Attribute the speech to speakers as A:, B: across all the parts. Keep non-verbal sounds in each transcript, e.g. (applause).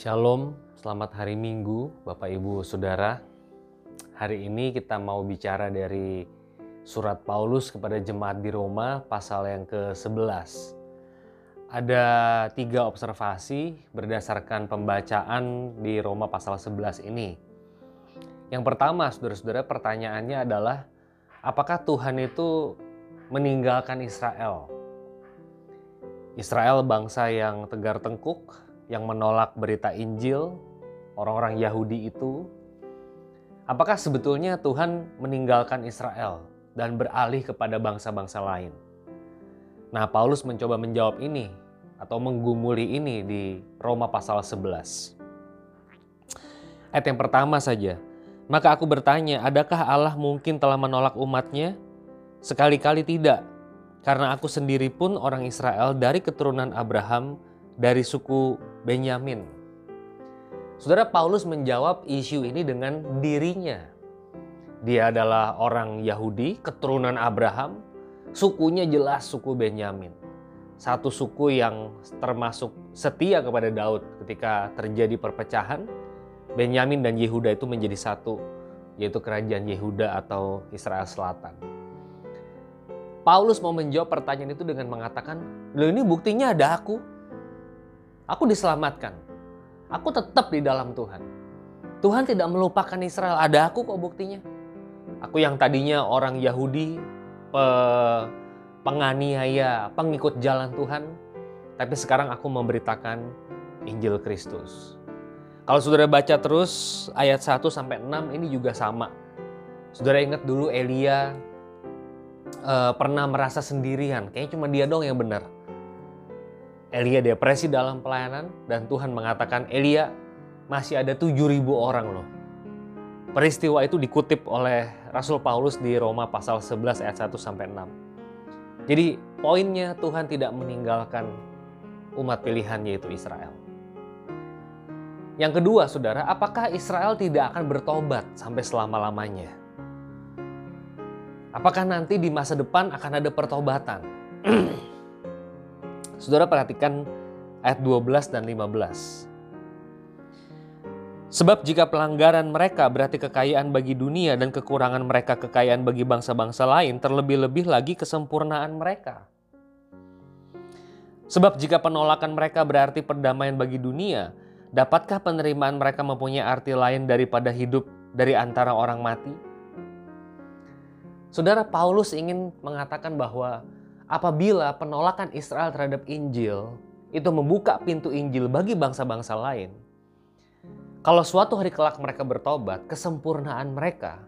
A: Shalom, selamat hari Minggu, Bapak Ibu Saudara. Hari ini kita mau bicara dari surat Paulus kepada jemaat di Roma, pasal yang ke-11. Ada tiga observasi berdasarkan pembacaan di Roma pasal 11 ini. Yang pertama, saudara-saudara, pertanyaannya adalah apakah Tuhan itu meninggalkan Israel? Israel bangsa yang tegar tengkuk, yang menolak berita Injil, orang-orang Yahudi itu. Apakah sebetulnya Tuhan meninggalkan Israel dan beralih kepada bangsa-bangsa lain? Nah, Paulus mencoba menjawab ini atau menggumuli ini di Roma pasal 11. Ayat yang pertama saja. Maka aku bertanya, adakah Allah mungkin telah menolak umatnya? Sekali-kali tidak, karena aku sendiri pun orang Israel dari keturunan Abraham, dari suku Benyamin. Saudara Paulus menjawab isu ini dengan dirinya. Dia adalah orang Yahudi, keturunan Abraham, sukunya jelas suku Benyamin. Satu suku yang termasuk setia kepada Daud ketika terjadi perpecahan. Benyamin dan Yehuda itu menjadi satu, yaitu kerajaan Yehuda atau Israel Selatan. Paulus mau menjawab pertanyaan itu dengan mengatakan, "Loh ini buktinya ada aku. Aku diselamatkan. Aku tetap di dalam Tuhan. Tuhan tidak melupakan Israel. Ada aku kok buktinya. Aku yang tadinya orang Yahudi, penganiaya, pengikut jalan Tuhan, tapi sekarang aku memberitakan Injil Kristus. Kalau saudara baca terus ayat 1 sampai 6 ini juga sama. Saudara ingat dulu Elia uh, pernah merasa sendirian, kayaknya cuma dia dong yang benar. Elia depresi dalam pelayanan dan Tuhan mengatakan Elia masih ada 7000 orang loh. Peristiwa itu dikutip oleh Rasul Paulus di Roma pasal 11 ayat 1 sampai 6. Jadi poinnya Tuhan tidak meninggalkan umat pilihan yaitu Israel. Yang kedua, saudara, apakah Israel tidak akan bertobat sampai selama-lamanya? Apakah nanti di masa depan akan ada pertobatan? (clears throat) Saudara perhatikan ayat 12 dan 15. Sebab jika pelanggaran mereka berarti kekayaan bagi dunia dan kekurangan mereka kekayaan bagi bangsa-bangsa lain, terlebih-lebih lagi kesempurnaan mereka. Sebab jika penolakan mereka berarti perdamaian bagi dunia, dapatkah penerimaan mereka mempunyai arti lain daripada hidup dari antara orang mati? Saudara Paulus ingin mengatakan bahwa apabila penolakan Israel terhadap Injil itu membuka pintu Injil bagi bangsa-bangsa lain, kalau suatu hari kelak mereka bertobat, kesempurnaan mereka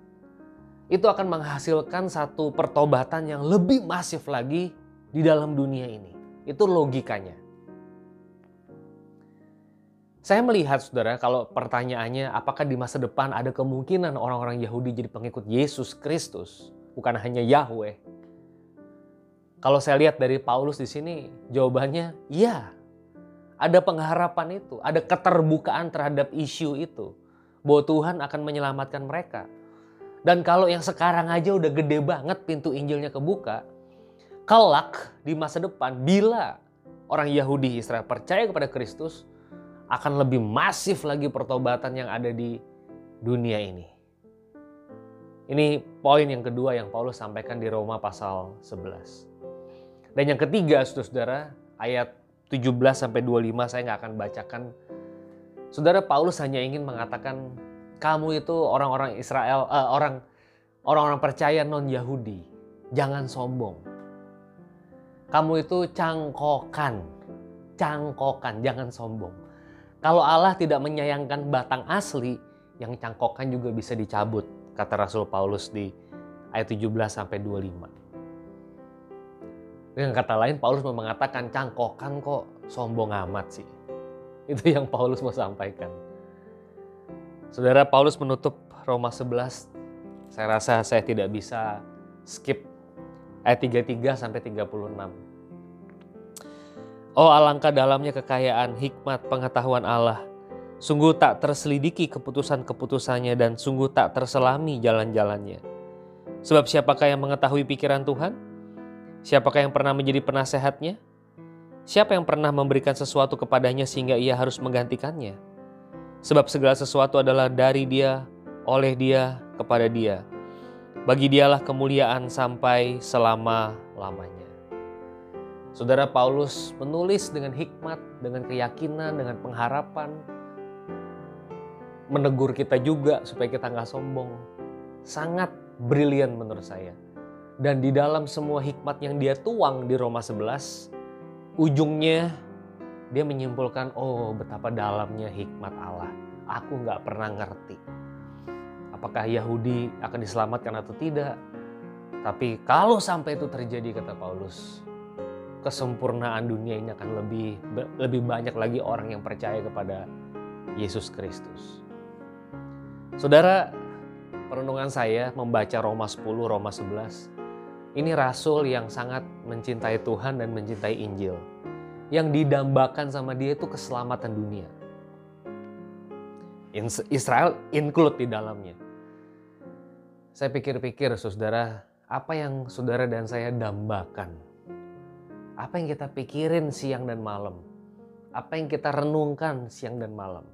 A: itu akan menghasilkan satu pertobatan yang lebih masif lagi di dalam dunia ini. Itu logikanya. Saya melihat saudara kalau pertanyaannya apakah di masa depan ada kemungkinan orang-orang Yahudi jadi pengikut Yesus Kristus, bukan hanya Yahweh. Kalau saya lihat dari Paulus di sini, jawabannya iya. Ada pengharapan itu, ada keterbukaan terhadap isu itu. Bahwa Tuhan akan menyelamatkan mereka. Dan kalau yang sekarang aja udah gede banget pintu Injilnya kebuka, kelak di masa depan bila orang Yahudi Israel percaya kepada Kristus, akan lebih masif lagi pertobatan yang ada di dunia ini. Ini poin yang kedua yang Paulus sampaikan di Roma pasal 11. Dan yang ketiga, saudara-saudara, ayat 17 sampai 25 saya nggak akan bacakan. Saudara Paulus hanya ingin mengatakan kamu itu orang-orang Israel, uh, orang orang-orang percaya non Yahudi, jangan sombong. Kamu itu cangkokan, cangkokan, jangan sombong. Kalau Allah tidak menyayangkan batang asli, yang cangkokan juga bisa dicabut, kata Rasul Paulus di ayat 17 sampai 25. Dengan kata lain Paulus mau mengatakan cangkokan kok sombong amat sih. (laughs) Itu yang Paulus mau sampaikan. Saudara Paulus menutup Roma 11. Saya rasa saya tidak bisa skip ayat 33 sampai 36. Oh alangkah dalamnya kekayaan, hikmat, pengetahuan Allah. Sungguh tak terselidiki keputusan-keputusannya dan sungguh tak terselami jalan-jalannya. Sebab siapakah yang mengetahui pikiran Tuhan? Siapakah yang pernah menjadi penasehatnya? Siapa yang pernah memberikan sesuatu kepadanya sehingga ia harus menggantikannya? Sebab segala sesuatu adalah dari dia, oleh dia, kepada dia. Bagi dialah kemuliaan sampai selama-lamanya. Saudara Paulus menulis dengan hikmat, dengan keyakinan, dengan pengharapan, menegur kita juga supaya kita nggak sombong. Sangat brilian menurut saya. Dan di dalam semua hikmat yang dia tuang di Roma 11, ujungnya dia menyimpulkan, oh betapa dalamnya hikmat Allah. Aku nggak pernah ngerti apakah Yahudi akan diselamatkan atau tidak. Tapi kalau sampai itu terjadi kata Paulus, kesempurnaan dunia ini akan lebih lebih banyak lagi orang yang percaya kepada Yesus Kristus. Saudara, perenungan saya membaca Roma 10, Roma 11. Ini rasul yang sangat mencintai Tuhan dan mencintai Injil. Yang didambakan sama dia itu keselamatan dunia. Israel include di dalamnya. Saya pikir-pikir saudara, apa yang saudara dan saya dambakan? Apa yang kita pikirin siang dan malam? Apa yang kita renungkan siang dan malam?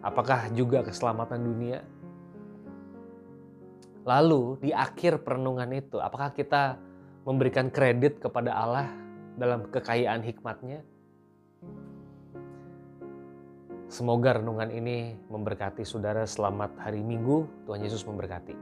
A: Apakah juga keselamatan dunia? Lalu di akhir perenungan itu, apakah kita memberikan kredit kepada Allah dalam kekayaan hikmatnya? Semoga renungan ini memberkati saudara selamat hari Minggu. Tuhan Yesus memberkati.